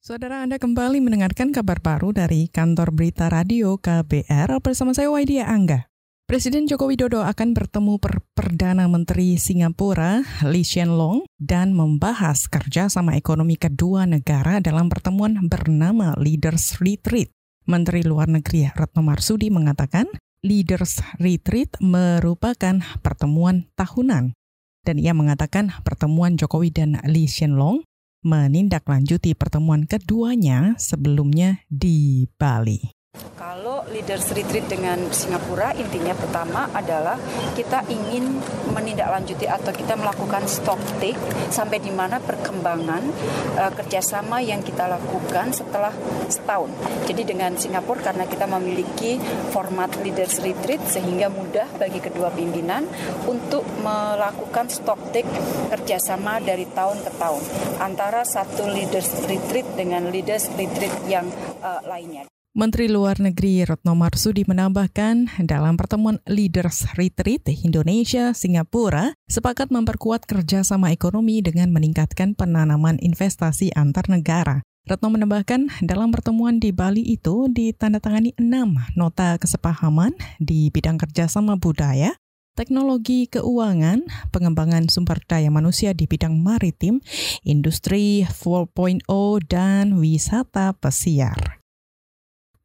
Saudara Anda kembali mendengarkan kabar baru dari kantor berita radio KBR bersama saya Waidia Angga. Presiden Joko Widodo akan bertemu per Perdana Menteri Singapura Lee Hsien Loong dan membahas kerjasama ekonomi kedua negara dalam pertemuan bernama Leaders Retreat. Menteri Luar Negeri Retno Marsudi mengatakan Leaders Retreat merupakan pertemuan tahunan. Dan ia mengatakan pertemuan Jokowi dan Lee Hsien Loong menindaklanjuti pertemuan keduanya sebelumnya di Bali. Kalau leaders retreat dengan Singapura intinya pertama adalah kita ingin menindaklanjuti atau kita melakukan stock take sampai di mana perkembangan uh, kerjasama yang kita lakukan setelah setahun. Jadi dengan Singapura karena kita memiliki format leaders retreat sehingga mudah bagi kedua pimpinan untuk melakukan stock take kerjasama dari tahun ke tahun antara satu leaders retreat dengan leaders retreat yang uh, lainnya. Menteri Luar Negeri Retno Marsudi menambahkan dalam pertemuan Leaders Retreat Indonesia Singapura sepakat memperkuat kerjasama ekonomi dengan meningkatkan penanaman investasi antar negara. Retno menambahkan dalam pertemuan di Bali itu ditandatangani enam nota kesepahaman di bidang kerjasama budaya, teknologi keuangan, pengembangan sumber daya manusia di bidang maritim, industri 4.0, dan wisata pesiar.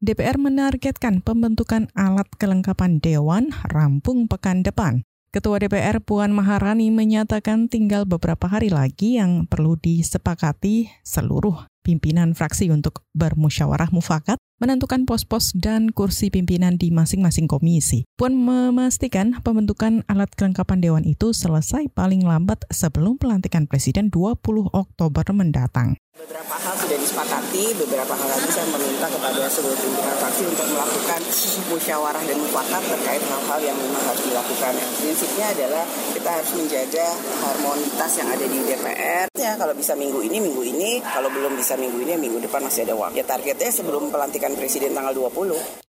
DPR menargetkan pembentukan alat kelengkapan Dewan rampung pekan depan. Ketua DPR Puan Maharani menyatakan tinggal beberapa hari lagi yang perlu disepakati seluruh pimpinan fraksi untuk bermusyawarah mufakat menentukan pos-pos dan kursi pimpinan di masing-masing komisi. Puan memastikan pembentukan alat kelengkapan dewan itu selesai paling lambat sebelum pelantikan Presiden 20 Oktober mendatang. Beberapa hal sudah disepakati, beberapa hal lagi saya meminta kepada seluruh pimpinan fraksi untuk melakukan musyawarah dan mufakat terkait hal-hal yang memang harus dilakukan. Prinsipnya adalah kita harus menjaga harmonitas yang ada di DPR. Ya, kalau bisa minggu ini, minggu ini. Kalau belum bisa minggu ini, minggu depan masih ada waktu. Ya targetnya sebelum pelantikan Presiden tanggal 20.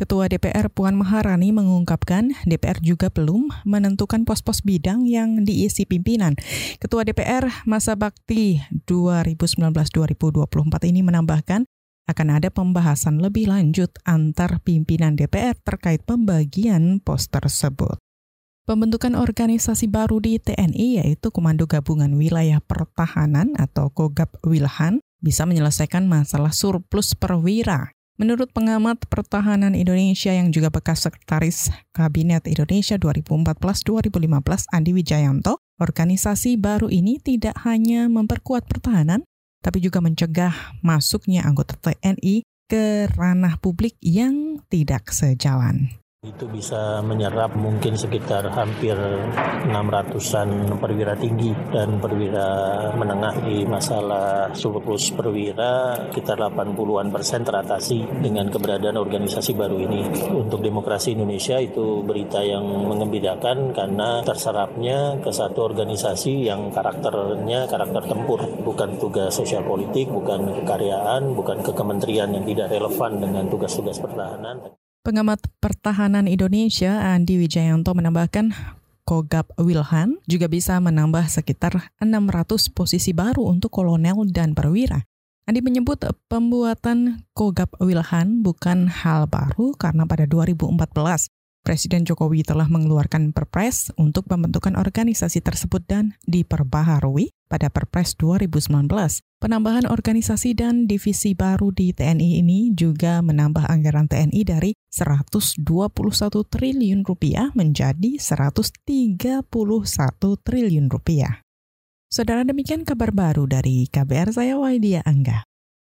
Ketua DPR Puan Maharani mengungkapkan DPR juga belum menentukan pos-pos bidang yang diisi pimpinan. Ketua DPR masa bakti 2019-2024 ini menambahkan akan ada pembahasan lebih lanjut antar pimpinan DPR terkait pembagian pos tersebut. Pembentukan organisasi baru di TNI yaitu Komando Gabungan Wilayah Pertahanan atau Kogab Wilhan bisa menyelesaikan masalah surplus perwira Menurut pengamat pertahanan Indonesia yang juga bekas sekretaris Kabinet Indonesia 2014-2015 Andi Wijayanto, organisasi baru ini tidak hanya memperkuat pertahanan, tapi juga mencegah masuknya anggota TNI ke ranah publik yang tidak sejalan. Itu bisa menyerap mungkin sekitar hampir 600-an perwira tinggi dan perwira menengah di masalah surplus perwira sekitar 80-an persen teratasi dengan keberadaan organisasi baru ini. Untuk demokrasi Indonesia itu berita yang mengembirakan karena terserapnya ke satu organisasi yang karakternya karakter tempur, bukan tugas sosial politik, bukan kekaryaan, bukan kekementerian yang tidak relevan dengan tugas-tugas pertahanan. Pengamat pertahanan Indonesia Andi Wijayanto menambahkan Kogab Wilhan juga bisa menambah sekitar 600 posisi baru untuk kolonel dan perwira. Andi menyebut pembuatan Kogab Wilhan bukan hal baru karena pada 2014 Presiden Jokowi telah mengeluarkan Perpres untuk pembentukan organisasi tersebut dan diperbaharui pada Perpres 2019. Penambahan organisasi dan divisi baru di TNI ini juga menambah anggaran TNI dari 121 triliun rupiah menjadi 131 triliun rupiah. Saudara demikian kabar baru dari KBR saya Waidia Angga.